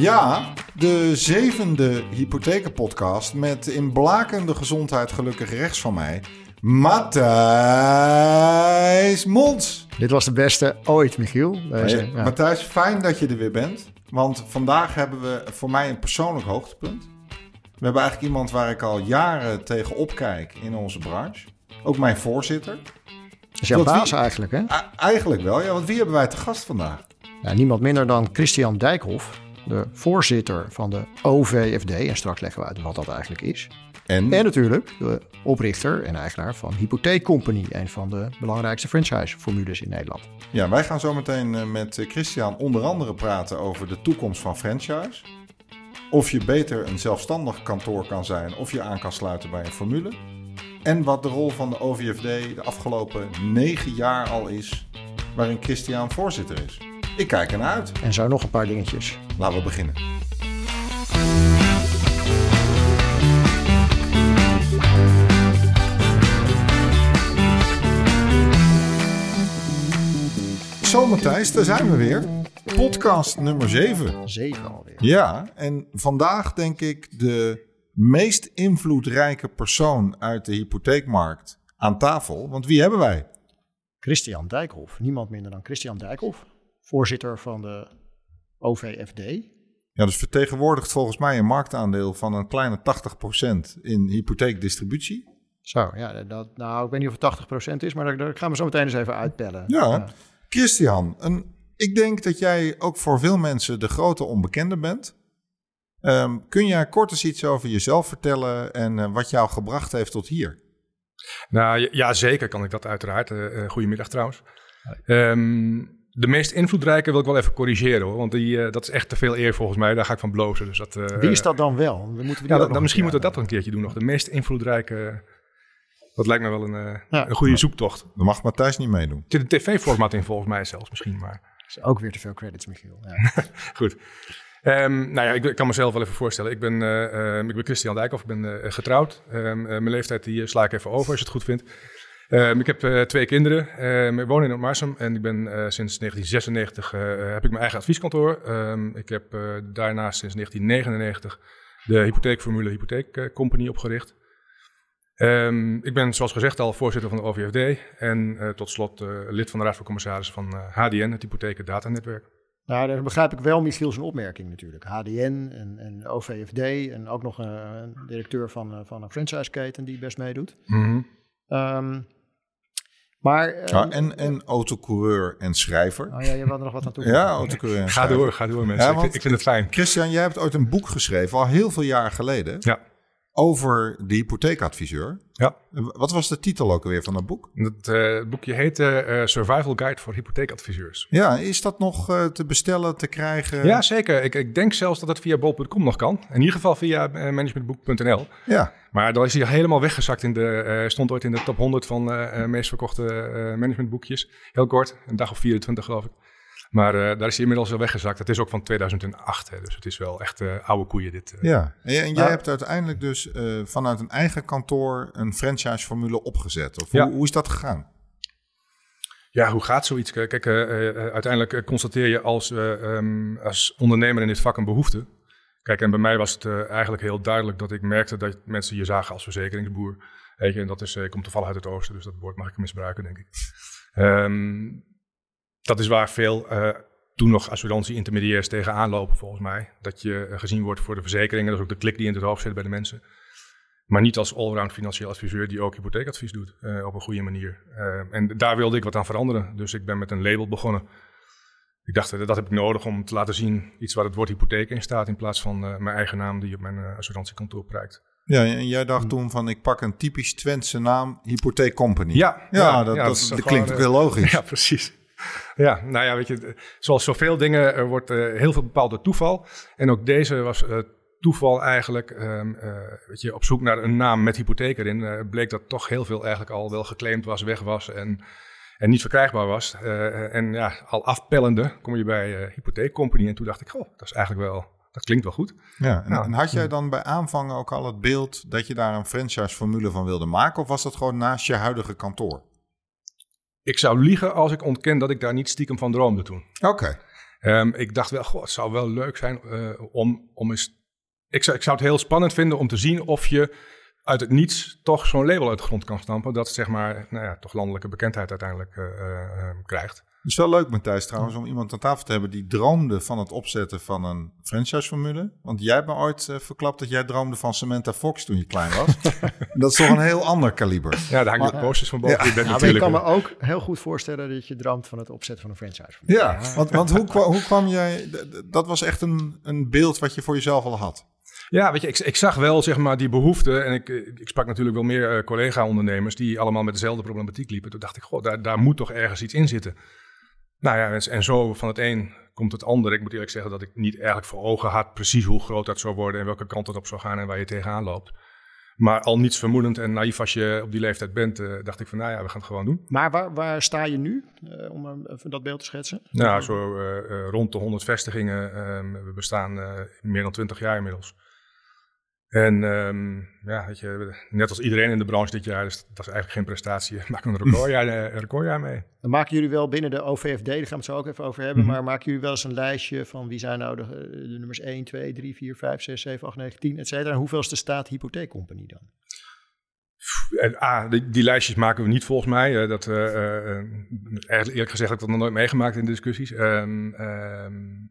Ja, de zevende hypothekenpodcast met in blakende gezondheid gelukkig rechts van mij... Matthijs Mons. Dit was de beste ooit, Michiel. Deze, Hey, ja. Matthijs, fijn dat je er weer bent. Want vandaag hebben we voor mij een persoonlijk hoogtepunt. We hebben eigenlijk iemand waar ik al jaren tegen opkijk in onze branche. Ook mijn voorzitter. Dat is jouw Tot wie- baas eigenlijk, hè? Eigenlijk wel, ja, want wie hebben wij te gast vandaag? Niemand minder dan Christian Dijkhoff, de voorzitter van de OVFD. En straks leggen we uit wat dat eigenlijk is. En, En natuurlijk de oprichter en eigenaar van Hypotheek Company. Een van de belangrijkste franchise-formules in Nederland. ja, wij gaan zo meteen eh, met eh, Christian onder andere praten over de toekomst van franchise. Of je beter een zelfstandig kantoor kan zijn of je aan kan sluiten bij een formule. En wat de rol van de OVFD de afgelopen negen jaar al is, waarin Christian voorzitter is. Ik kijk ernaar uit. En zo nog een paar dingetjes. Laten we beginnen. Zo Matthijs, daar zijn we weer. Podcast nummer 7. Zeven alweer. Ja, en vandaag denk ik de meest invloedrijke persoon uit de hypotheekmarkt aan tafel. Want wie hebben wij? Christian Dijkhoff. Niemand minder dan Christian Dijkhoff. Voorzitter van de OVFD. Ja, dus vertegenwoordigt volgens mij een marktaandeel van een kleine 80% in hypotheekdistributie. Zo, ja, dat, nou, ik weet niet of het 80% is, maar daar, daar gaan we zo meteen eens even uitpellen. Ja, Christian, een, ik denk dat jij ook voor veel mensen de grote onbekende bent. Ehm, kun jij kort eens iets over jezelf vertellen en eh, wat jou gebracht heeft tot hier? Nou ja, zeker kan ik dat uiteraard. Eh, goedemiddag trouwens. Ehm, de meest invloedrijke wil ik wel even corrigeren hoor. Want die, eh, dat is echt te veel eer volgens mij. Daar ga ik van blozen. Dus dat, eh, Wie is dat dan wel? We moeten die Ja, dan misschien moeten we dat nog een keertje doen nog. De meest invloedrijke. Dat lijkt me wel een, eh, Ja. een goede zoektocht. Dan mag Matthijs niet meedoen. Er zit een tv-format in volgens mij zelfs misschien. Maar Dat is ook weer te veel credits, Michiel. Ja. goed. Ehm, nou ja, ik, ik kan mezelf wel even voorstellen. Ik ben, eh, ehm, ik ben Christian Dijkhoff, ik ben eh, getrouwd. Ehm, eh, mijn leeftijd die eh, sla ik even over als je het goed vindt. Ehm, ik heb eh, twee kinderen. Ehm, ik woon in Marsum en ik ben eh, sinds 1996 eh, heb ik mijn eigen advieskantoor. Ehm, ik heb daarnaast sinds 1999 de hypotheekformule Hypotheek Company opgericht. Ik ben zoals gezegd al voorzitter van de OVFD en tot slot lid van de Raad van Commissarissen van HDN, het Hypotheken Datanetwerk. Nou, daar begrijp ik wel Michiel zijn opmerking natuurlijk. HDN en, en OVFD en ook nog een, een directeur van, van een franchiseketen die best meedoet. Ehm, maar... eh, Ja, en, en autocoureur en schrijver. Oh ja, je wil er nog wat aan toe. Ja, autocoureur en Ga schrijver. door, ga door mensen. Ja, Ik ik, vind het fijn. Christian, jij hebt ooit een boek geschreven, al heel veel jaar geleden, Ja, over de hypotheekadviseur. ja. Wat was de titel ook alweer van dat boek? Het eh, boekje heet eh, Survival Guide voor Hypotheekadviseurs. Ja, is dat nog eh, te bestellen, te krijgen? Ja, zeker. Ik, ik denk zelfs dat het via bol.com nog kan. In ieder geval via managementboek.nl. Ja. Maar dan is hij helemaal weggezakt. In de, stond ooit in de top 100 van meest verkochte managementboekjes. Heel kort, een dag of 24 geloof ik. Maar eh, daar is hij inmiddels wel weggezakt. Het is ook van 2008, hè, dus het is wel echt eh, oude koeien dit. eh. Ja, en, en jij Nou- hebt uiteindelijk dus eh, vanuit een eigen kantoor een franchise-formule opgezet. Of Ja. hoe, hoe is dat gegaan? Ja, hoe gaat zoiets? Kijk, eh, eh, uiteindelijk constateer je als, eh, ehm, als ondernemer in dit vak een behoefte. Kijk, en bij mij was het eigenlijk heel duidelijk dat ik merkte dat mensen je zagen als verzekeringsboer. Weet je, en dat is, eh, ik kom toevallig uit het oosten, dus dat woord mag ik misbruiken, denk ik. Ehm, dat is waar veel eh, toen nog assurantie-intermediairs tegenaan lopen, volgens mij. Dat je eh, gezien wordt voor de verzekeringen, dat is ook de klik die in het hoofd zit bij de mensen. Maar niet als allround financieel adviseur die ook hypotheekadvies doet eh, op een goede manier. En daar wilde ik wat aan veranderen. Dus ik ben met een label begonnen. Ik dacht, dat heb ik nodig om te laten zien iets waar het woord hypotheek in staat... in plaats van mijn eigen naam die op mijn assurantiekantoor prijkt. Ja, en jij dacht toen van ik pak een typisch Twentse naam, Hypotheek Company. Ja, ja, ja, dat, ja, dat, dat klinkt ook heel logisch. Ja, precies. Ja, nou ja, weet je, zoals zoveel dingen er wordt eh, heel veel bepaald door toeval. En ook deze was eh, toeval eigenlijk, ehm, eh, weet je, op zoek naar een naam met hypotheek erin, bleek dat toch heel veel eigenlijk al wel geclaimd was, weg was en, en niet verkrijgbaar was. En ja, al afpellende kom je bij eh Hypotheek Company en toen dacht ik, goh, dat is eigenlijk wel, dat klinkt wel goed. Ja, en, Ja. en had jij dan bij aanvang ook al het beeld dat je daar een franchise-formule van wilde maken? Of was dat gewoon naast je huidige kantoor? Ik zou liegen als ik ontken dat ik daar niet stiekem van droomde toen. Oké. Ehm, ik dacht wel, goh, het zou wel leuk zijn om, om eens... Ik zou, ik zou het heel spannend vinden om te zien of je uit het niets toch zo'n label uit de grond kan stampen. Dat zeg maar, nou ja, toch landelijke bekendheid uiteindelijk krijgt. Het is wel leuk, Matthijs, trouwens, om iemand aan tafel te hebben die droomde van het opzetten van een franchise-formule. Want jij hebt me ooit uh, verklapt dat jij droomde van Samantha Fox toen je klein was. dat is toch een heel ander kaliber. Ja, daar hangt de posters van boven. Ja. ja, ik kan me ook heel goed voorstellen dat je droomt van het opzetten van een franchise-formule. Ja, want, want hoe, kwam, hoe kwam jij... Dat was echt een, een beeld wat je voor jezelf al had. Ja, weet je, ik, ik, zag wel zeg maar die behoefte. En ik, ik sprak natuurlijk wel meer uh, collega-ondernemers die allemaal met dezelfde problematiek liepen. Toen dacht ik, goh, daar, daar moet toch ergens iets in zitten. Nou ja, en, zo van het een komt het ander. Ik moet eerlijk zeggen dat ik niet eigenlijk voor ogen had precies hoe groot dat zou worden en welke kant het op zou gaan en waar je tegenaan loopt. Maar al niets vermoedend en naïef als je op die leeftijd bent, uh, dacht ik van nou ja, we gaan het gewoon doen. Maar waar, waar sta je nu, uh, om even dat beeld te schetsen? Nou, zo rond de 100 vestigingen. Ehm, we bestaan meer dan 20 jaar inmiddels. En um, ja, weet je, net als iedereen in de branche dit jaar, dus dat is eigenlijk geen prestatie. Maak een recordjaar, een recordjaar mee. Dan maken jullie wel binnen de OVFD, daar gaan we het zo ook even over hebben, mhm. maar maken jullie wel eens een lijstje van wie zijn nou de, de nummers 1, 2, 3, 4, 5, 6, 7, 8, 9, 10, et cetera. En hoeveelste staat hypotheekcompagnie dan? Ah, die, die, lijstjes maken we niet volgens mij. dat, uh, uh, eerlijk gezegd heb ik dat nog nooit meegemaakt in discussies. Um,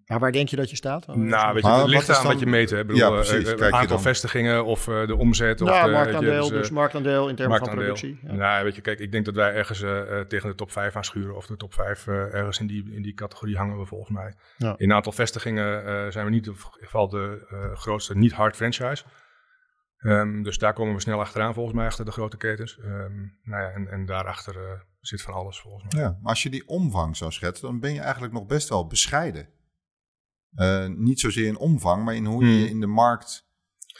maar waar denk je dat je staat? nou, weet je, het ligt aan wat je meet. Hè. Bedoel, ja, precies. Uh, aantal vestigingen of de omzet. Ja, of marktaandeel, dus, dus, marktaandeel in termen van productie. Ja. Nou, weet je, kijk, ik denk dat wij ergens tegen de top 5 aan schuren. Of de top 5 ergens in die, in die categorie hangen we volgens mij. Ja. In een aantal vestigingen zijn we niet in ieder geval de grootste niet-hard franchise. Um, dus daar komen we snel achteraan, volgens mij, achter de grote ketens. Um, nou ja, en, en daarachter uh, zit van alles, volgens mij. Ja, maar als je die omvang zou schetsen, dan ben je eigenlijk nog best wel bescheiden. Uh, niet zozeer in omvang, maar in hoe je je hmm. in de markt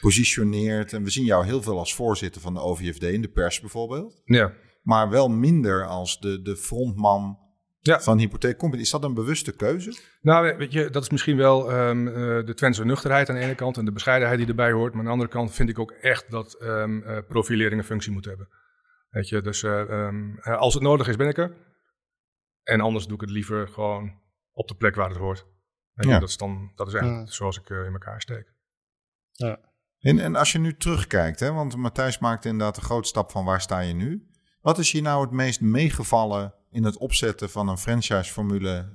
positioneert. En we zien jou heel veel als voorzitter van de OVFD in de pers bijvoorbeeld. Ja. Maar wel minder als de, de frontman ja. van hypotheekcompany. Is dat een bewuste keuze? Nou, weet je, dat is misschien wel um, uh, de Twentse nuchterheid aan de ene kant en de bescheidenheid die erbij hoort. Maar aan de andere kant vind ik ook echt dat um, uh, profilering een functie moet hebben. Weet je, dus uh, um, als het nodig is, ben ik er. En anders doe ik het liever gewoon op de plek waar het hoort. Ja. Dat, is dan, dat is eigenlijk ja. zoals ik in elkaar steek. Ja. En, en als je nu terugkijkt, hè, want Matthijs maakt inderdaad een grote stap van waar sta je nu. Wat is je nou het meest meegevallen in het opzetten van een franchise-formule?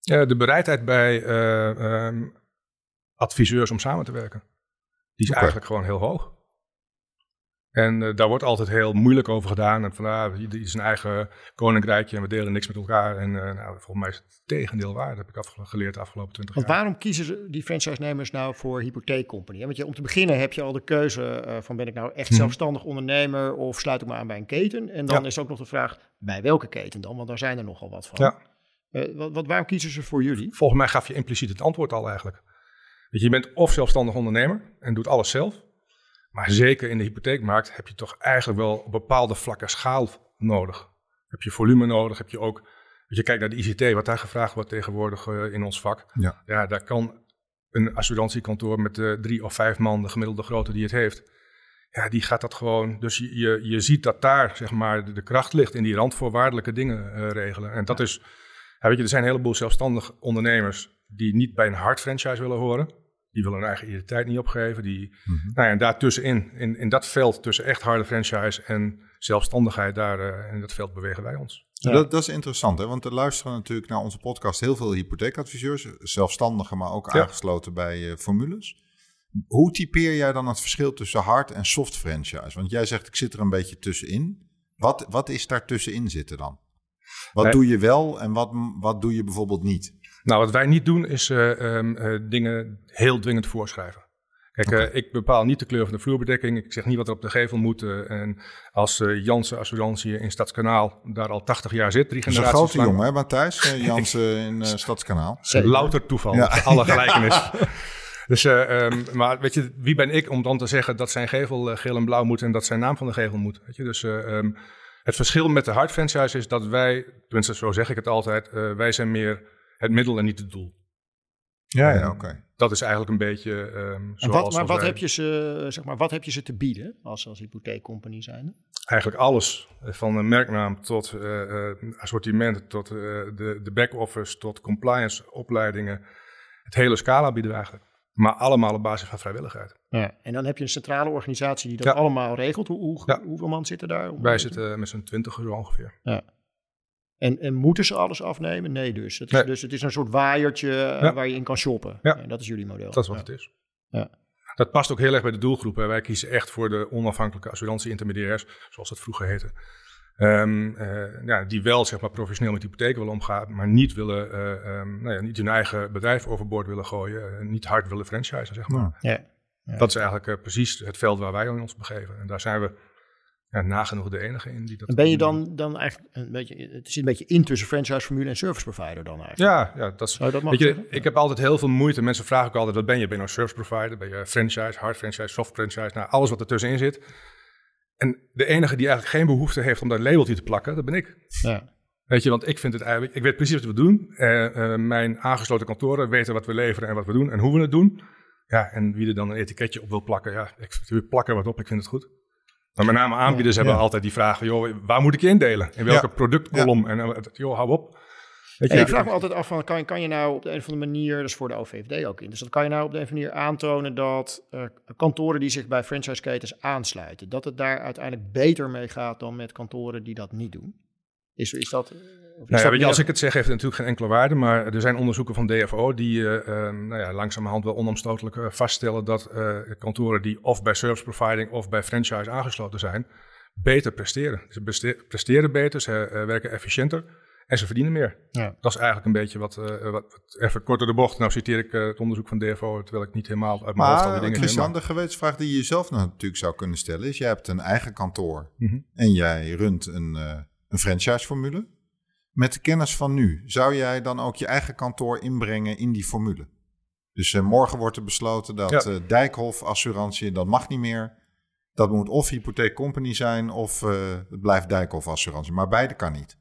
Ja, de bereidheid bij uh, um, adviseurs om samen te werken. Die is eigenlijk gewoon heel hoog. En uh, daar wordt altijd heel moeilijk over gedaan. En van, ah, die is een eigen koninkrijkje en we delen niks met elkaar. En uh, nou, volgens mij is het tegendeel waar. Dat heb ik afge geleerd de afgelopen twintig jaar. Want waarom kiezen die franchise-nemers nou voor hypotheekcompany? Want je, om te beginnen heb je al de keuze uh, van ben ik nou echt hmm. zelfstandig ondernemer of sluit ik me aan bij een keten? En dan ja. is ook nog de vraag, bij welke keten dan? Want daar zijn er nogal wat van. Ja. wat, wat, waarom kiezen ze voor jullie? Volgens mij gaf je impliciet het antwoord al eigenlijk. je bent of zelfstandig ondernemer en doet alles zelf maar zeker in de hypotheekmarkt heb je toch eigenlijk wel op bepaalde vlakken schaal nodig. Heb je volume nodig, heb je ook, als je kijkt naar de ICT, wat daar gevraagd wordt tegenwoordig uh, in ons vak. Ja. ja, daar kan een assurantiekantoor met uh, drie of vijf man, de gemiddelde grootte die het heeft, ja, die gaat dat gewoon. Dus je, je, je ziet dat daar, zeg maar, de, de kracht ligt in die randvoorwaardelijke dingen uh, regelen. En dat is, ja, weet je, er zijn een heleboel zelfstandig ondernemers die niet bij een hard franchise willen horen. Die willen hun eigen identiteit niet opgeven. Die, mm -hmm. nou ja, en daartussenin, in, in dat veld tussen echt harde franchise en zelfstandigheid, daar uh, in dat veld bewegen wij ons. Ja. Dat, dat, is interessant, hè? want er luisteren natuurlijk naar onze podcast heel veel hypotheekadviseurs, zelfstandigen, maar ook ja. aangesloten bij uh, formules. Hoe typeer jij dan het verschil tussen hard en soft franchise? Want jij zegt, ik zit er een beetje tussenin. Wat, wat is daar tussenin zitten dan? Wat nee. doe je wel en wat, wat doe je bijvoorbeeld niet? Nou, wat wij niet doen is uh, um, uh, dingen heel dwingend voorschrijven. Kijk, okay. uh, ik bepaal niet de kleur van de vloerbedekking. Ik zeg niet wat er op de gevel moet. en als Jansen Assurantie in Stadskanaal daar al 80 jaar zit, drie generaties Dat is een grote jongen, hè Matthijs? Jansen in Stadskanaal. Louter toeval, ja. alle gelijkenis. Dus, um, maar weet je, wie ben ik om dan te zeggen dat zijn gevel geel en blauw moet en dat zijn naam van de gevel moet? Weet je, dus um, het verschil met de hard franchise is dat wij, tenminste zo zeg ik het altijd, wij zijn meer het middel en niet het doel. Ja, ja, oké. Dat is eigenlijk een beetje um, en wat, maar wat, heb je ze, zeg maar wat heb je ze te bieden als, als hypotheekcompagnie zijn? Eigenlijk alles. Van een merknaam tot uh, assortiment, tot de, de back-office, tot compliance, opleidingen. Het hele scala bieden we eigenlijk. Maar allemaal op basis van vrijwilligheid. Ja. En dan heb je een centrale organisatie die dat allemaal regelt. Hoe, hoe, Hoeveel man zitten daar? Wij zitten met z'n twintig zo ongeveer. Ja. En, en, moeten ze alles afnemen? Nee, dus. Het is, dus het is een soort waaiertje eh, waar je in kan shoppen. Ja. En dat is jullie model. Dat is wat het is. Ja. Dat past ook heel erg bij de doelgroep. Wij kiezen echt voor de onafhankelijke assurantie-intermediairs, zoals dat vroeger heette. Um, uh, ja, die wel zeg maar, professioneel met hypotheken willen omgaan, maar niet, willen, uh, um, nou ja, niet hun eigen bedrijf overboord willen gooien. niet hard willen franchisen, zeg maar. Ja. Ja. Dat is eigenlijk precies het veld waar wij ons begeven. En daar zijn we ja, nagenoeg de enige in die dat. En ben je dan, dan eigenlijk een beetje, het zit een beetje in tussen franchise-formule en service provider dan eigenlijk? Ja, ja dat is. Dat weet je, ik heb altijd heel veel moeite. Mensen vragen ook altijd: wat ben je? Ben je nou service provider? Ben je franchise, hard franchise, soft franchise? Nou, alles wat ertussenin zit. En de enige die eigenlijk geen behoefte heeft om daar een labeltje te plakken, dat ben ik. Ja. Weet je, want ik vind het eigenlijk, ik weet precies wat we doen. Uh, uh, mijn aangesloten kantoren weten wat we leveren en wat we doen en hoe we het doen. Ja, en wie er dan een etiketje op wil plakken, ja, ik plak er wat op, ik vind het goed. Maar met name aanbieders hebben altijd die vraag: joh, waar moet ik je indelen? In welke productkolom? En joh, hou op. Weet je, ik vraag me altijd af van, kan, kan je nou op de een of andere manier, dat is voor de OVFD ook in, dus dat kan je nou op de een of andere manier aantonen dat uh, kantoren die zich bij franchiseketens aansluiten, dat het daar uiteindelijk beter mee gaat dan met kantoren die dat niet doen? Is, is dat... Nou ja, weet je, als ik het zeg, heeft het natuurlijk geen enkele waarde. Maar er zijn onderzoeken van DFO die uh, uh, nou ja, langzamerhand wel onomstotelijk uh, vaststellen dat kantoren die of bij service providing of bij franchise aangesloten zijn, beter presteren. Ze presteren beter, ze werken efficiënter en ze verdienen meer. Ja. Dat is eigenlijk een beetje wat, wat, even kort door de bocht. Nou citeer ik het onderzoek van DFO, terwijl ik niet helemaal uit mijn hoofd al die dingen Christian, de gewetensvraag die je jezelf natuurlijk zou kunnen stellen is, jij hebt een eigen kantoor mm -hmm. en jij runt een een franchise-formule. Met de kennis van nu, zou jij dan ook je eigen kantoor inbrengen in die formule? Dus uh, morgen wordt er besloten dat ja. uh, Dijkhof Assurantie, dat mag niet meer. Dat moet of hypotheekcompany zijn of uh, het blijft Dijkhof Assurantie. Maar beide kan niet.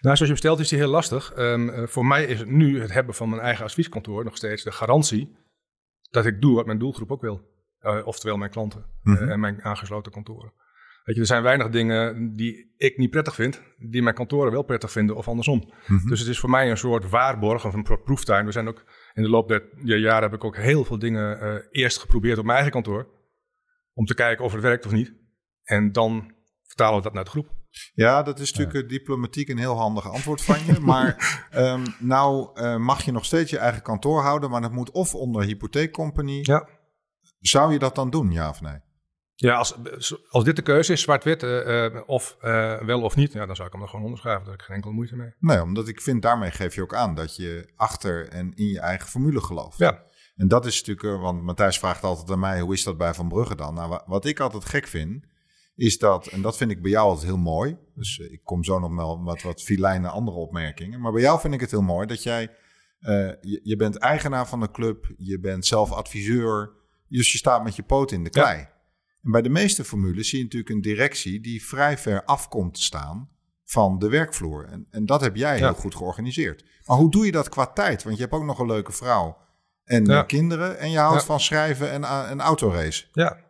Nou, zoals je hem stelt is die heel lastig. Um, voor mij is het nu het hebben van mijn eigen advieskantoor nog steeds de garantie dat ik doe wat mijn doelgroep ook wil. oftewel mijn klanten mm -hmm. en mijn aangesloten kantoren. Weet je, er zijn weinig dingen die ik niet prettig vind, die mijn kantoren wel prettig vinden of andersom. Mhm. Dus het is voor mij een soort waarborg of een proeftuin. We zijn ook in de loop der jaren heb ik ook heel veel dingen uh, eerst geprobeerd op mijn eigen kantoor. Om te kijken of het werkt of niet. En dan vertalen we dat naar de groep. Ja, dat is natuurlijk ja. diplomatiek een heel handig antwoord van je. Maar um, nou uh, mag je nog steeds je eigen kantoor houden, maar dat moet of onder hypotheekcompagnie. Ja. Zou je dat dan doen, ja of nee? Ja, als, als dit de keuze is, zwart-wit, uh, of uh, wel of niet, ja, dan zou ik hem er gewoon onderschrijven. Daar heb ik geen enkele moeite mee. Nee, omdat ik vind, daarmee geef je ook aan dat je achter en in je eigen formule gelooft. Ja. En dat is natuurlijk, want Matthijs vraagt altijd aan mij, hoe is dat bij Van Brugge dan? Nou, wat ik altijd gek vind, is dat, en dat vind ik bij jou altijd heel mooi. Dus ik kom zo nog wel met wat filijne andere opmerkingen. Maar bij jou vind ik het heel mooi dat jij, je, je, bent eigenaar van de club, je bent zelf adviseur, dus je staat met je poot in de klei. Ja. En bij de meeste formules zie je natuurlijk een directie die vrij ver af komt te staan van de werkvloer. En, en dat heb jij heel goed georganiseerd. Maar hoe doe je dat qua tijd? Want je hebt ook nog een leuke vrouw en kinderen. En je houdt van schrijven en, uh, en autorace. Ja.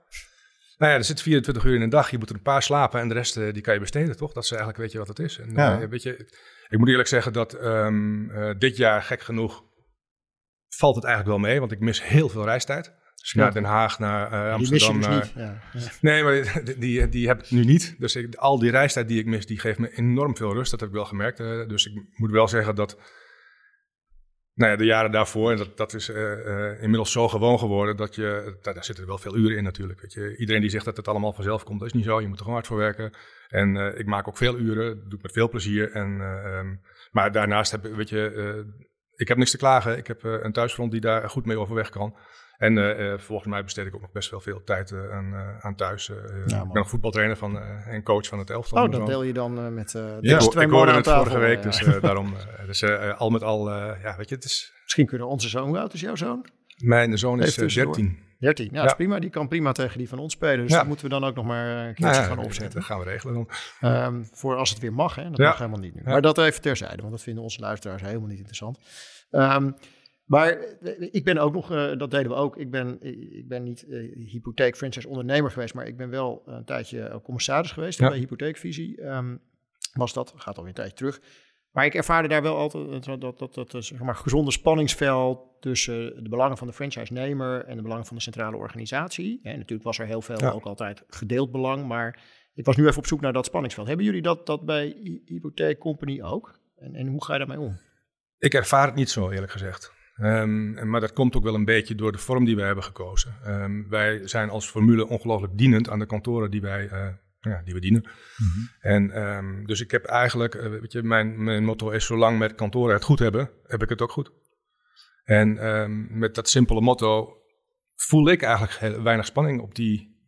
Nou ja, er zit 24 uur in een dag. Je moet er een paar slapen en de rest uh, die kan je besteden, toch? Dat is eigenlijk, weet je wat het is. En, uh, weet je, ik moet eerlijk zeggen dat um, dit jaar, gek genoeg, valt het eigenlijk wel mee. Want ik mis heel veel reistijd. Dus naar Den Haag, naar uh, Amsterdam. Die dus. Ja. Nee, maar die, die, die, heb ik nu niet. Dus ik, al die reistijd die ik mis, die geeft me enorm veel rust. Dat heb ik wel gemerkt. Uh, dus ik moet wel zeggen dat nou ja, de jaren daarvoor, dat, dat is uh, inmiddels zo gewoon geworden dat je, daar, daar, zitten wel veel uren in natuurlijk. Weet je. Iedereen die zegt dat het allemaal vanzelf komt, dat is niet zo. Je moet er gewoon hard voor werken. En ik maak ook veel uren, dat doe ik met veel plezier. En, um, maar daarnaast heb ik, weet je, ik heb niks te klagen. Ik heb een thuisfront die daar goed mee overweg kan. En uh, volgens mij besteed ik ook nog best wel veel tijd uh, aan, uh, aan, thuis. Ja, ik ben voetbaltrainer van, en coach van het elftal. Oh, dat deel je dan met de ja, twee ik hoorde het vorige week, dus daarom. dus al met al, ja, weet je, het is... Misschien kunnen onze zoon, hoe oud is jouw zoon? Mijn zoon is 13. 13, ja, dat is prima. Die kan prima tegen die van ons spelen. Dus dat moeten we dan ook nog maar een keertje gaan opzetten. Dat gaan we regelen dan. Um, voor als het weer mag, hè. Dat mag helemaal niet nu. Maar dat even terzijde, want dat vinden onze luisteraars helemaal niet interessant. Um, Maar eh, ik ben ook nog, uh, dat deden we ook, ik ben, ik ben niet hypotheek franchise ondernemer geweest, maar ik ben wel een tijdje commissaris geweest ja. bij Hypotheekvisie. Um, was dat, gaat alweer een tijdje terug. Maar ik ervaarde daar wel altijd dat, dat, dat, dat zeg maar, gezonde spanningsveld tussen de belangen van de franchise-nemer en de belangen van de centrale organisatie. En natuurlijk was er heel veel ook altijd gedeeld belang, maar ik was nu even op zoek naar dat spanningsveld. Hebben jullie dat, dat bij Hypotheek Company ook? En, en hoe ga je daarmee om? Ik ervaar het niet zo, eerlijk gezegd. Um, maar dat komt ook wel een beetje door de vorm die wij hebben gekozen. Um, wij zijn als formule ongelooflijk dienend aan de kantoren die wij uh, ja, die we dienen. Mm-hmm. En um, dus ik heb eigenlijk, uh, weet je, mijn, mijn motto is: zolang met kantoren het goed hebben, heb ik het ook goed. En met dat simpele motto voel ik eigenlijk heel weinig spanning op die,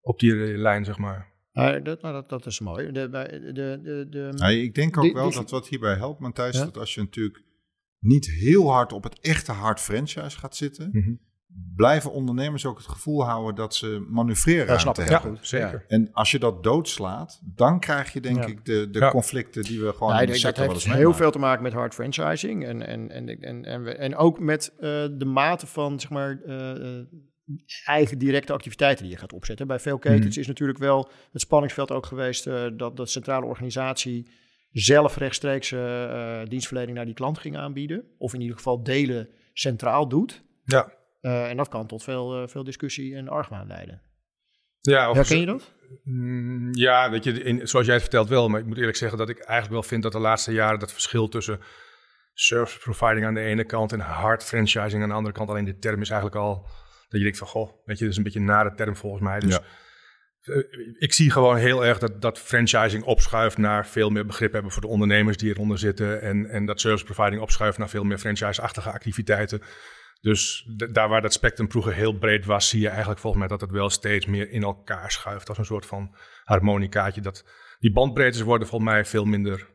op die lijn, zeg maar. Uh, dat, nou, dat, dat is mooi. De, de, de, de, nou, ik denk ook wel dat wat hierbij helpt, Matthijs, ja? dat als je natuurlijk niet heel hard op het echte hard franchise gaat zitten, mm-hmm. blijven ondernemers ook het gevoel houden dat ze manoeuvreerruimte ja, hebben. Ja, zeker. En als je dat doodslaat, dan krijg je denk ik de, de conflicten die we gewoon ja, in de sector Dat heeft heel veel te maken met hard franchising en, en, en, en, en, en ook met uh, de mate van zeg maar, uh, eigen directe activiteiten die je gaat opzetten. Bij veel ketens mm-hmm. is natuurlijk wel het spanningsveld ook geweest dat de centrale organisatie zelf rechtstreeks uh, dienstverlening naar die klant ging aanbieden. Of in ieder geval delen centraal doet. Ja. Uh, en dat kan tot veel, veel discussie en argwaan leiden. Ja, of Herken je dat? Mm, ja, weet je, in, zoals jij het vertelt wel. Maar ik moet eerlijk zeggen dat ik eigenlijk wel vind dat de laatste jaren dat verschil tussen service providing aan de ene kant en hard franchising aan de andere kant, alleen de term is eigenlijk al dat je denkt van, goh, weet je, dat is een beetje een nare term volgens mij. Dus ja. Eh, ik zie gewoon heel erg dat, dat franchising opschuift naar veel meer begrip hebben voor de ondernemers die eronder zitten. En, en dat service providing opschuift naar veel meer franchise-achtige activiteiten. Dus daar waar dat spectrum vroeger heel breed was, zie je eigenlijk volgens mij dat het wel steeds meer in elkaar schuift. Als een soort van harmonicaatje. Dat, die bandbreedtes worden volgens mij veel minder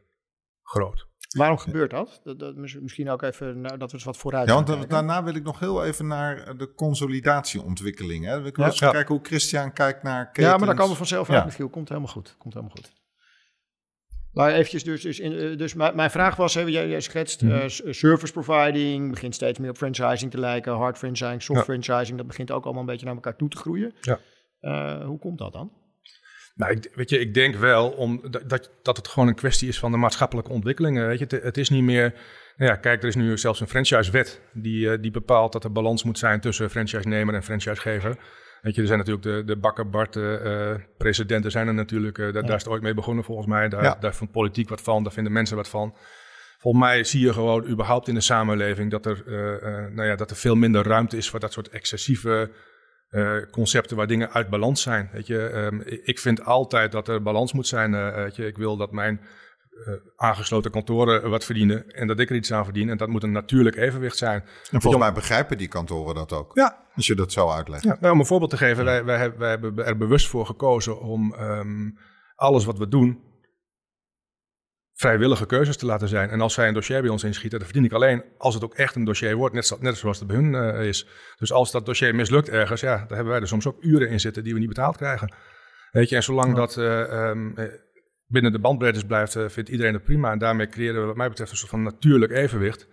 groot. Waarom gebeurt dat? dat, dat misschien ook even nou, dat we eens wat vooruit. Ja, want daarna wil ik nog heel even naar de consolidatieontwikkeling. Hè. We kunnen ja. kijken hoe Christian kijkt naar ketens. Ja, maar daar komen we vanzelf uit, ja. Michiel. Komt helemaal goed. Komt helemaal goed. Maar eventjes, dus, dus, in, eh, dus mijn vraag was, hè, jij, jij schetst mm -hmm. uh, service providing, begint steeds meer op franchising te lijken, hard franchising, soft franchising, dat begint ook allemaal een beetje naar elkaar toe te groeien. Ja. Uh, hoe komt dat dan? Nou, ik, weet je, ik denk wel om, dat, dat het gewoon een kwestie is van de maatschappelijke ontwikkelingen. Weet je, het, het is niet meer. Nou ja, kijk, er is nu zelfs een franchisewet die, uh, die bepaalt dat er balans moet zijn tussen franchise-nemer en franchisegever. Weet je, er zijn natuurlijk de, de Bakker Bart uh, presidenten zijn er natuurlijk. Uh, daar, ja. daar is het ooit mee begonnen volgens mij. Daar, ja. daar vindt politiek wat van, daar vinden mensen wat van. Volgens mij zie je gewoon überhaupt in de samenleving dat er, nou ja, dat er veel minder ruimte is voor dat soort excessieve uh, concepten waar dingen uit balans zijn. Weet je, um, ik vind altijd dat er balans moet zijn. Uh, weet je, ik wil dat mijn uh, aangesloten kantoren wat verdienen en dat ik er iets aan verdien. En dat moet een natuurlijk evenwicht zijn. En volgens mij begrijpen die kantoren dat ook. Ja. Als je dat zo uitlegt. Ja, nou, om een voorbeeld te geven, wij, wij, wij hebben er bewust voor gekozen om um, alles wat we doen vrijwillige keuzes te laten zijn. En als zij een dossier bij ons inschieten, dan verdien ik alleen als het ook echt een dossier wordt, net, net zoals het bij hun uh, is. Dus als dat dossier mislukt ergens, ja, dan hebben wij er soms ook uren in zitten die we niet betaald krijgen. Weet je, en zolang ja. dat uh, um, binnen de bandbreedtes blijft, uh, vindt iedereen het prima. En daarmee creëren we wat mij betreft een soort van natuurlijk evenwicht.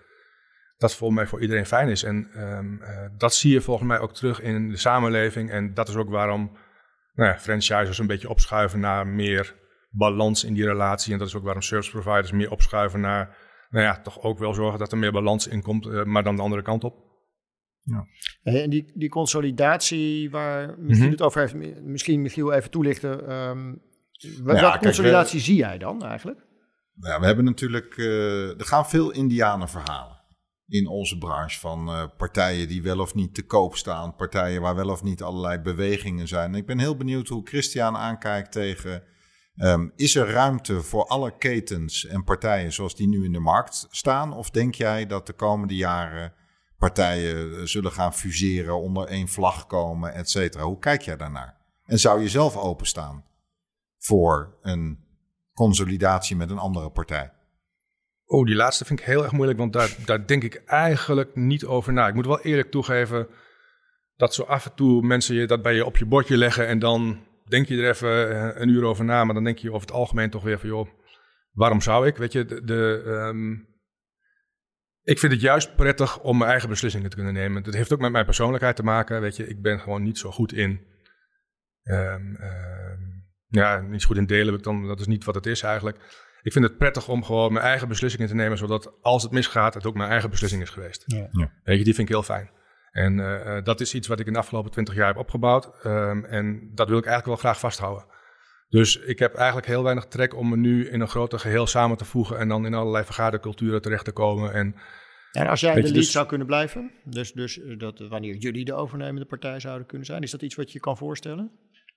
Dat volgens mij voor iedereen fijn is. En um, dat zie je volgens mij ook terug in de samenleving. En dat is ook waarom nou ja, franchisers een beetje opschuiven naar meer balans in die relatie. En dat is ook waarom service providers meer opschuiven naar, nou ja, toch ook wel zorgen dat er meer balans in komt, uh, maar dan de andere kant op. Ja. En die, die consolidatie waar Michiel mm -hmm. het over heeft, misschien Michiel even toelichten. Um, welke ja, consolidatie kijk, zie jij dan eigenlijk? Ja, we hebben natuurlijk, uh, er gaan veel Indianenverhalen in onze branche van uh, partijen die wel of niet te koop staan, partijen waar wel of niet allerlei bewegingen zijn. ik ben heel benieuwd hoe Christian aankijkt tegen Um, is er ruimte voor alle ketens en partijen zoals die nu in de markt staan? Of denk jij dat de komende jaren partijen eh, zullen gaan fuseren, onder één vlag komen, et cetera? Hoe kijk jij daarnaar? En zou je zelf openstaan voor een consolidatie met een andere partij? Oh, die laatste vind ik heel erg moeilijk, want daar, daar denk ik eigenlijk niet over na. Ik moet wel eerlijk toegeven dat zo af en toe mensen je dat bij je op je bordje leggen en dan denk je er even eh, een uur over na, maar dan denk je over het algemeen toch weer van, joh, waarom zou ik? Weet je, de, de um, ik vind het juist prettig om mijn eigen beslissingen te kunnen nemen. Dat heeft ook met mijn persoonlijkheid te maken. Weet je, ik ben gewoon niet zo goed in. Um, ja, niet zo goed in delen. Dan, dat is niet wat het is eigenlijk. Ik vind het prettig om gewoon mijn eigen beslissingen te nemen, zodat als het misgaat, het ook mijn eigen beslissing is geweest. Ja. Weet je, die vind ik heel fijn. En uh, dat is iets wat ik in de afgelopen twintig jaar heb opgebouwd. Um, en dat wil ik eigenlijk wel graag vasthouden. Dus ik heb eigenlijk heel weinig trek om me nu in een groter geheel samen te voegen en dan in allerlei vergaderculturen terecht te komen. En, en als jij de lead dus, zou kunnen blijven, dus, dus eh, dat wanneer jullie de overnemende partij zouden kunnen zijn, is dat iets wat je kan voorstellen?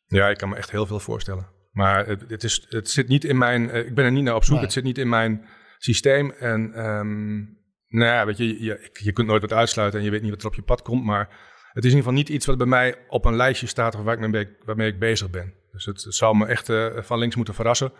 Ja, ik kan me echt heel veel voorstellen. Maar het, het, is, het zit niet in mijn. Eh, ik ben er niet naar op zoek. Het zit niet in mijn systeem. En um, nou ja, weet je, je, je kunt nooit wat uitsluiten en je weet niet wat er op je pad komt. Maar het is in ieder geval niet iets wat bij mij op een lijstje staat of waar ik mee, waarmee ik bezig ben. Dus het, zou me echt uh, van links moeten verrassen.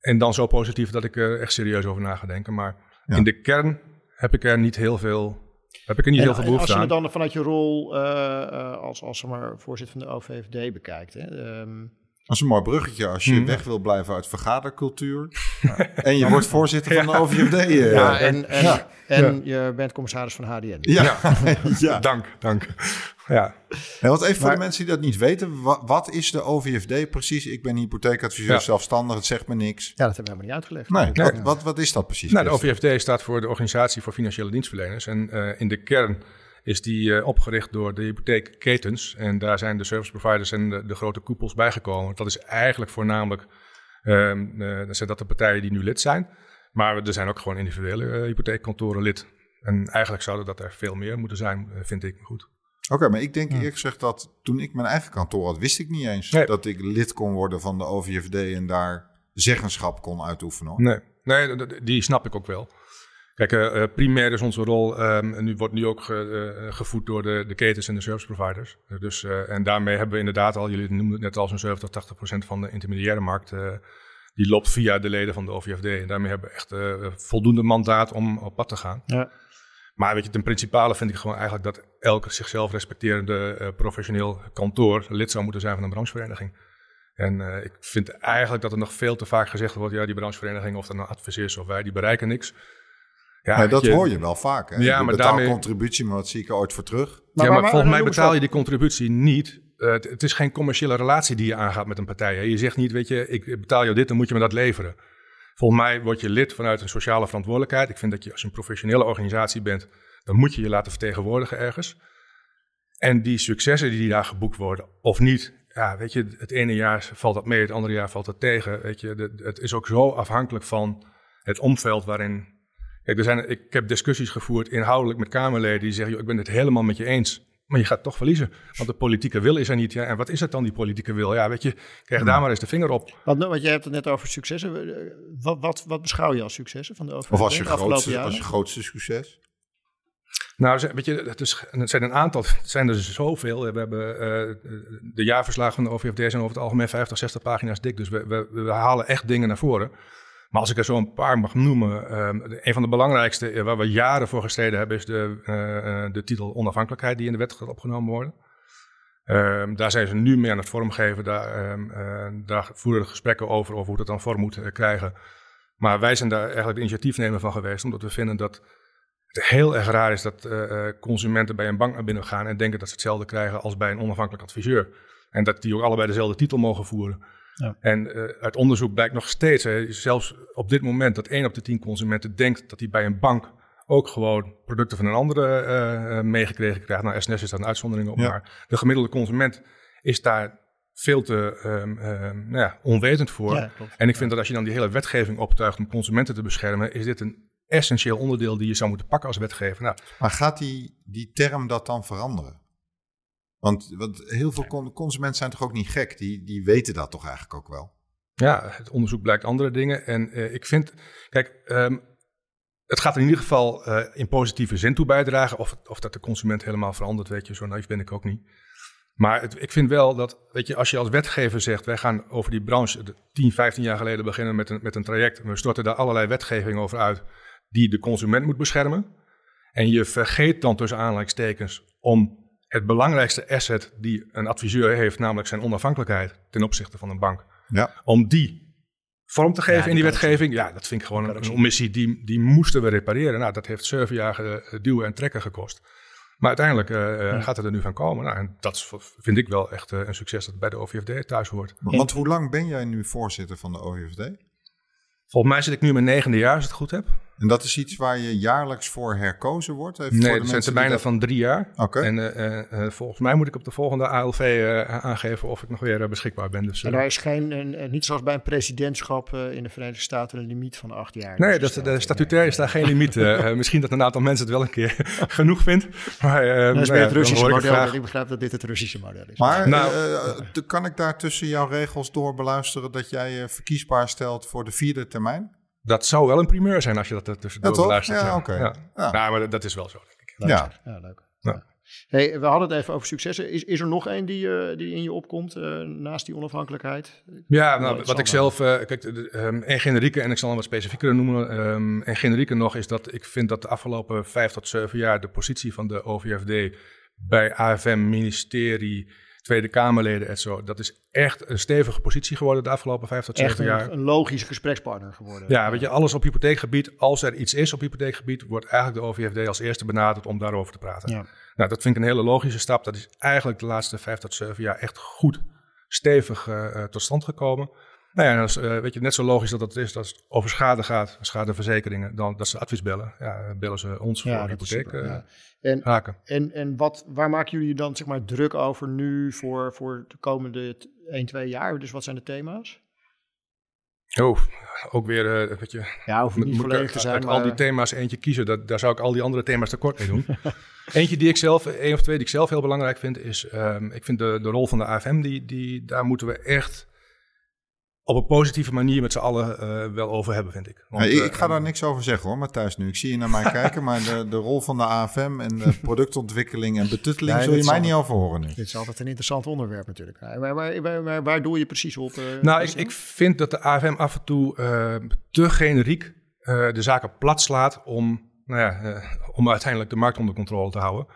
En dan zo positief dat ik er echt serieus over na ga denken. Maar in de kern heb ik er niet heel veel heb ik er niet heel veel behoefte aan. Als je dan vanuit je rol uh, als, als maar, voorzitter van de OVFD bekijkt. Hè, um, dat is een mooi bruggetje als je hmm. weg wil blijven uit vergadercultuur. en je wordt voorzitter van de OVFD. Uh, ja, en, en, en je bent commissaris van HDN. Ja, ja. dank, dank. Ja. En wat even voor de mensen die dat niet weten, wat, wat, is de OVFD precies? Ik ben hypotheekadviseur zelfstandig, het zegt me niks. Ja, dat hebben we helemaal niet uitgelegd. Nee, wat, wat, wat, is dat precies? Nou, de OVFD staat voor de Organisatie voor Financiële Dienstverleners. En uh, in de kern is die uh, opgericht door de hypotheekketens. En daar zijn de service providers en de, de grote koepels bijgekomen. Dat is eigenlijk voornamelijk uh, uh, zijn dat de partijen die nu lid zijn. Maar er zijn ook gewoon individuele uh, hypotheekkantoren lid. En eigenlijk zouden dat er veel meer moeten zijn, vind ik goed. Oké, maar ik denk eerlijk gezegd dat toen ik mijn eigen kantoor had, wist ik niet eens dat ik lid kon worden van de OVFD en daar zeggenschap kon uitoefenen. Nee, nee, die snap ik ook wel. Kijk, uh, primair is onze rol, um, en nu wordt nu ook ge, uh, gevoed door de, de ketens en de service providers. dus, en daarmee hebben we inderdaad al, jullie noemden het net al, zo'n 70, 80 procent van de intermediaire markt. die loopt via de leden van de OVFD. En daarmee hebben we echt voldoende mandaat om op pad te gaan. Ja. Maar weet je, ten principale vind ik gewoon eigenlijk dat elke zichzelf respecterende professioneel kantoor lid zou moeten zijn van een branchevereniging. En uh, ik vind eigenlijk dat er nog veel te vaak gezegd wordt: ja, die branchevereniging, of dat nou adviseers of wij, die bereiken niks. Ja, dat hoor je wel vaak. Hè? Ja, maar daarmee... contributie, maar wat zie ik er ooit voor terug? ja, maar, volgens mij betaal je die contributie niet. Uh, het, is geen commerciële relatie die je aangaat met een partij. Hè? Je zegt niet, weet je, ik betaal jou dit, dan moet je me dat leveren. Volgens mij word je lid vanuit een sociale verantwoordelijkheid. Ik vind dat je als je een professionele organisatie bent, dan moet je je laten vertegenwoordigen ergens. En die successen die daar geboekt worden, of niet, ja, weet je, het ene jaar valt dat mee, het andere jaar valt dat tegen. Weet je, het is ook zo afhankelijk van het omveld waarin Kijk, er zijn, ik heb discussies gevoerd inhoudelijk met Kamerleden die zeggen: joh, ik ben het helemaal met je eens. Maar je gaat toch verliezen. Want de politieke wil is er niet. Ja. En wat is het dan, die politieke wil? Ja, weet je, krijg daar maar eens de vinger op. Want, want je hebt het net over successen. Wat, wat, wat beschouw je als successen van de overheid? Of als je, grootste, als je grootste succes? Nou, weet je, het, is, het zijn een aantal, het zijn er zoveel. We hebben uh, de jaarverslagen van de OVFD zijn over het algemeen 50, 60 pagina's dik. Dus we, we, we halen echt dingen naar voren. Maar als ik er zo een paar mag noemen, um, een van de belangrijkste eh, waar we jaren voor gestreden hebben, is de, uh, de titel onafhankelijkheid die in de wet gaat opgenomen worden. Um, daar zijn ze nu mee aan het vormgeven. Daar, uh, daar voeren we gesprekken over, over hoe dat dan vorm moet krijgen. Maar wij zijn daar eigenlijk de initiatiefnemer van geweest, omdat we vinden dat het heel erg raar is dat consumenten bij een bank naar binnen gaan en denken dat ze hetzelfde krijgen als bij een onafhankelijk adviseur. En dat die ook allebei dezelfde titel mogen voeren. Ja. En uh, uit onderzoek blijkt nog steeds, hè, zelfs op dit moment, dat 1 op de 10 consumenten denkt dat hij bij een bank ook gewoon producten van een andere uh, meegekregen krijgt. Nou, SNS is daar een uitzondering op, maar de gemiddelde consument is daar veel te um, um, nou ja, onwetend voor. Ja, en ik vind dat als je dan die hele wetgeving optuigt om consumenten te beschermen, is dit een essentieel onderdeel die je zou moeten pakken als wetgever. Nou, maar gaat die, die term dat dan veranderen? Want, want heel veel consumenten zijn toch ook niet gek? Die, die weten dat toch eigenlijk ook wel? Ja, het onderzoek blijkt andere dingen. En uh, ik vind, kijk, um, het gaat in ieder geval uh, in positieve zin toe bijdragen. Of, of dat de consument helemaal verandert, weet je, zo naïef ben ik ook niet. Maar ik vind wel dat, weet je, als je als wetgever zegt, wij gaan over die branche 10, 15 jaar geleden beginnen met een, met een traject. We storten daar allerlei wetgeving over uit die de consument moet beschermen. En je vergeet dan tussen aanleidingstekens om het belangrijkste asset die een adviseur heeft, namelijk zijn onafhankelijkheid ten opzichte van een bank, ja. om die vorm te geven in die wetgeving. Ja, dat vind ik gewoon een, een omissie. Die, die moesten we repareren. Nou, dat heeft zeven jaar duwen en trekken gekost. Maar uiteindelijk gaat het er nu van komen. Nou, en dat vind ik wel echt een succes dat bij de OVFD thuis hoort. Want hoe lang ben jij nu voorzitter van de OVFD? Volgens mij zit ik nu in mijn negende jaar, als ik het goed heb. En dat is iets waar je jaarlijks voor herkozen wordt? Even nee, het zijn termijnen van drie jaar. Oké. En uh, uh, volgens mij moet ik op de volgende ALV uh, aangeven of ik nog weer beschikbaar ben. Dus, en er is geen, een, niet zoals bij een presidentschap in de Verenigde Staten, een limiet van acht jaar. Nee, dus dat, de statutair is daar geen limiet. misschien dat een aantal mensen het wel een keer genoeg vindt. Maar, dat is nou het Russische model. Ik, ik begrijp dat dit het Russische model is. Maar nou, kan ik daar tussen jouw regels door beluisteren dat jij je verkiesbaar stelt voor de vierde termijn? Dat zou wel een primeur zijn als je dat tussendoor ja, luistert. Ja, oké. Ja. Ja. Nou, maar dat is wel zo, denk ik. ja. ja, leuk. Hey, we hadden het even over successen. Is, is er nog één die, uh, die in je opkomt uh, naast die onafhankelijkheid? Ja, nou, wat ik zelf, uh, kijk, um, en generieke, en ik zal hem wat specifieker noemen. Um, en generieke nog is dat ik vind dat de afgelopen vijf tot zeven jaar de positie van de OVFD bij AFM, ministerie, Tweede Kamerleden en zo. Dat is echt een stevige positie geworden de afgelopen vijf tot zeven jaar. een logische gesprekspartner geworden. Ja, weet je, alles op hypotheekgebied. Als er iets is op hypotheekgebied, wordt eigenlijk de OVFD als eerste benaderd om daarover te praten. Ja. Nou, dat vind ik een hele logische stap. Dat is eigenlijk de laatste vijf tot zeven jaar echt goed, stevig uh, tot stand gekomen. Nou ja, dat is, uh, weet je, net zo logisch dat het is dat het over schade gaat, schadeverzekeringen, dan dat ze advies bellen. Ja, bellen ze ons voor ja, hypotheek uh, ja. en, haken. En, en wat, waar maken jullie dan zeg maar druk over nu voor, voor de komende 1, 2 jaar? Dus wat zijn de thema's? Oh, ook weer, uh, weet je... Ja, hoef niet volledig te zijn, uit maar... al die thema's eentje kiezen, dat, daar zou ik al die andere thema's tekort mee doen. eentje die ik zelf, één of twee die ik zelf heel belangrijk vind, is... Um, ik vind de, de rol van de AFM, die, die, daar moeten we echt op een positieve manier met z'n allen uh, wel over hebben, vind ik. Want, ik, ik, ga uh, daar niks over zeggen hoor, Matthijs nu. Ik zie je naar mij kijken, maar de, de, rol van de AFM en de productontwikkeling en betutteling zul je mij niet over horen nu. Dit is altijd een interessant onderwerp natuurlijk. Waar, waar, waar, waar doe je precies op? Uh, nou, ik, ik, vind dat de AFM af en toe te generiek de zaken plat slaat om, nou ja, om uiteindelijk de markt onder controle te houden.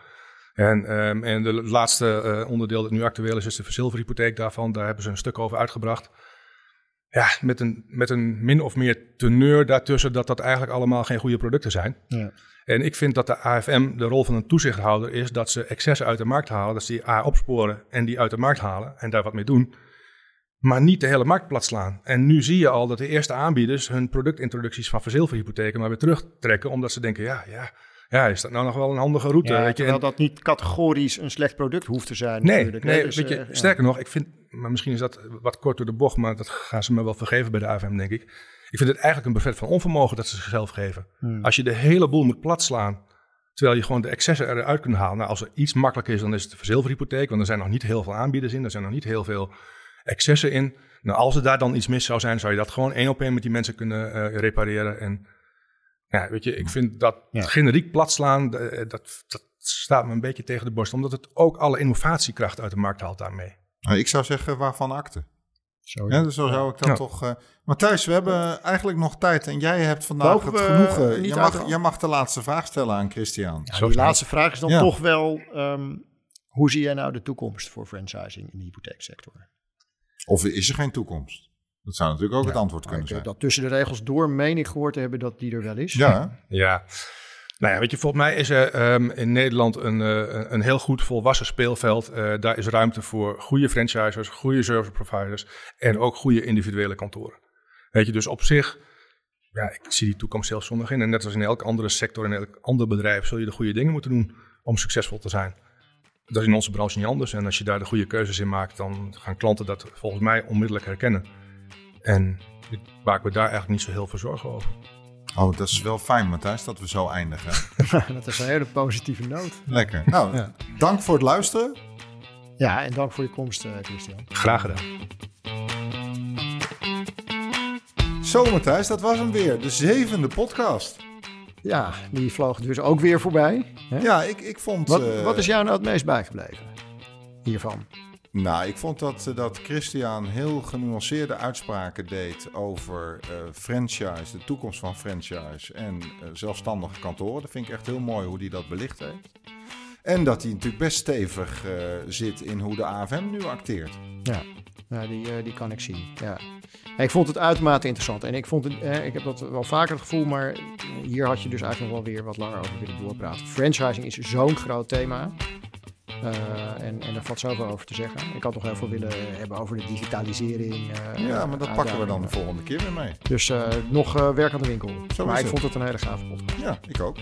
En, um, en de laatste onderdeel dat nu actueel is, is de verzilverhypotheek daarvan. Daar hebben ze een stuk over uitgebracht ja, met een, met een min of meer teneur daartussen dat dat eigenlijk allemaal geen goede producten zijn. Ja. En ik vind dat de AFM de rol van een toezichthouder is dat ze excessen uit de markt halen, dat ze die A opsporen en die uit de markt halen en daar wat mee doen, maar niet de hele markt plat slaan. En nu zie je al dat de eerste aanbieders hun productintroducties van verzilverhypotheken maar weer terugtrekken, omdat ze denken, ja, ja, ja, is dat nou nog wel een handige route? Ja, weet je? Terwijl dat niet categorisch een slecht product hoeft te zijn. Nee, natuurlijk. nee dus, weet je, uh, sterker nog, ik vind, maar misschien is dat wat kort door de bocht, maar dat gaan ze me wel vergeven bij de AFM, denk ik. Ik vind het eigenlijk een buffet van onvermogen dat ze zichzelf geven. Hmm. Als je de hele boel moet platslaan, terwijl je gewoon de excessen eruit kunt halen. Nou, als er iets makkelijker is, dan is het de verzilverhypotheek, want er zijn nog niet heel veel aanbieders in, er zijn nog niet heel veel excessen in. Nou, als er daar dan iets mis zou zijn, zou je dat gewoon één op één met die mensen kunnen uh, repareren en ja, weet je, ik vind dat generiek platslaan, eh, dat, dat staat me een beetje tegen de borst. Omdat het ook alle innovatiekracht uit de markt haalt daarmee. Nou, ik zou zeggen, waarvan akte? Zo, ja, dus zo zou ik dat toch... Uh... Matthijs, we hebben eigenlijk nog tijd en jij hebt vandaag het genoegen. Jij mag, jij mag de laatste vraag stellen aan Christian. Ja, die laatste vraag is dan toch wel... Um, hoe zie jij nou de toekomst voor franchising in de hypotheeksector? Of is er geen toekomst? Dat zou natuurlijk ook het antwoord kunnen zijn. Dat tussen de regels door meen ik gehoord te hebben dat die er wel is. Ja. ja. Nou ja, weet je, volgens mij is er um, in Nederland een, uh, een heel goed volwassen speelveld. Uh, daar is ruimte voor goede franchisers, goede service providers en ook goede individuele kantoren. Weet je, dus op zich, ja, ik zie die toekomst zelfs zondag in. En net als in elke andere sector, in elk ander bedrijf, zul je de goede dingen moeten doen om succesvol te zijn. Dat is in onze branche niet anders. En als je daar de goede keuzes in maakt, dan gaan klanten dat volgens mij onmiddellijk herkennen. En ik maak me daar eigenlijk niet zo heel veel zorgen over. Oh, dat is wel fijn, Matthijs, dat we zo eindigen. dat is een hele positieve noot. Lekker. Nou, ja. dank voor het luisteren. Ja, en dank voor je komst, uh, Christian. Graag gedaan. Zo, Matthijs, dat was hem weer. De zevende podcast. Ja, die vloog dus ook weer voorbij. Hè? Ja, ik, ik vond... Wat, uh, wat is jou nou het meest bijgebleven hiervan? Nou, ik vond dat, eh, dat Christian heel genuanceerde uitspraken deed over uh, franchise, de toekomst van franchise en uh, zelfstandige kantoren. Dat vind ik echt heel mooi hoe hij dat belicht heeft. En dat hij natuurlijk best stevig zit in hoe de AFM nu acteert. Ja. Ja, die, die kan ik zien. Ja. ik vond het uitermate interessant. En ik, vond het, eh, ik heb dat wel vaker het gevoel, maar hier had je dus eigenlijk nog wel weer wat langer over willen doorpraten. Franchising is zo'n groot thema. Uh, en, en daar valt zoveel over te zeggen. Ik had nog heel veel willen hebben over de digitalisering. Uh, ja, maar dat pakken we dan de volgende keer weer mee. Dus uh, nog werk aan de winkel. Zo maar ik vond het een hele gave podcast. Ja, ik ook.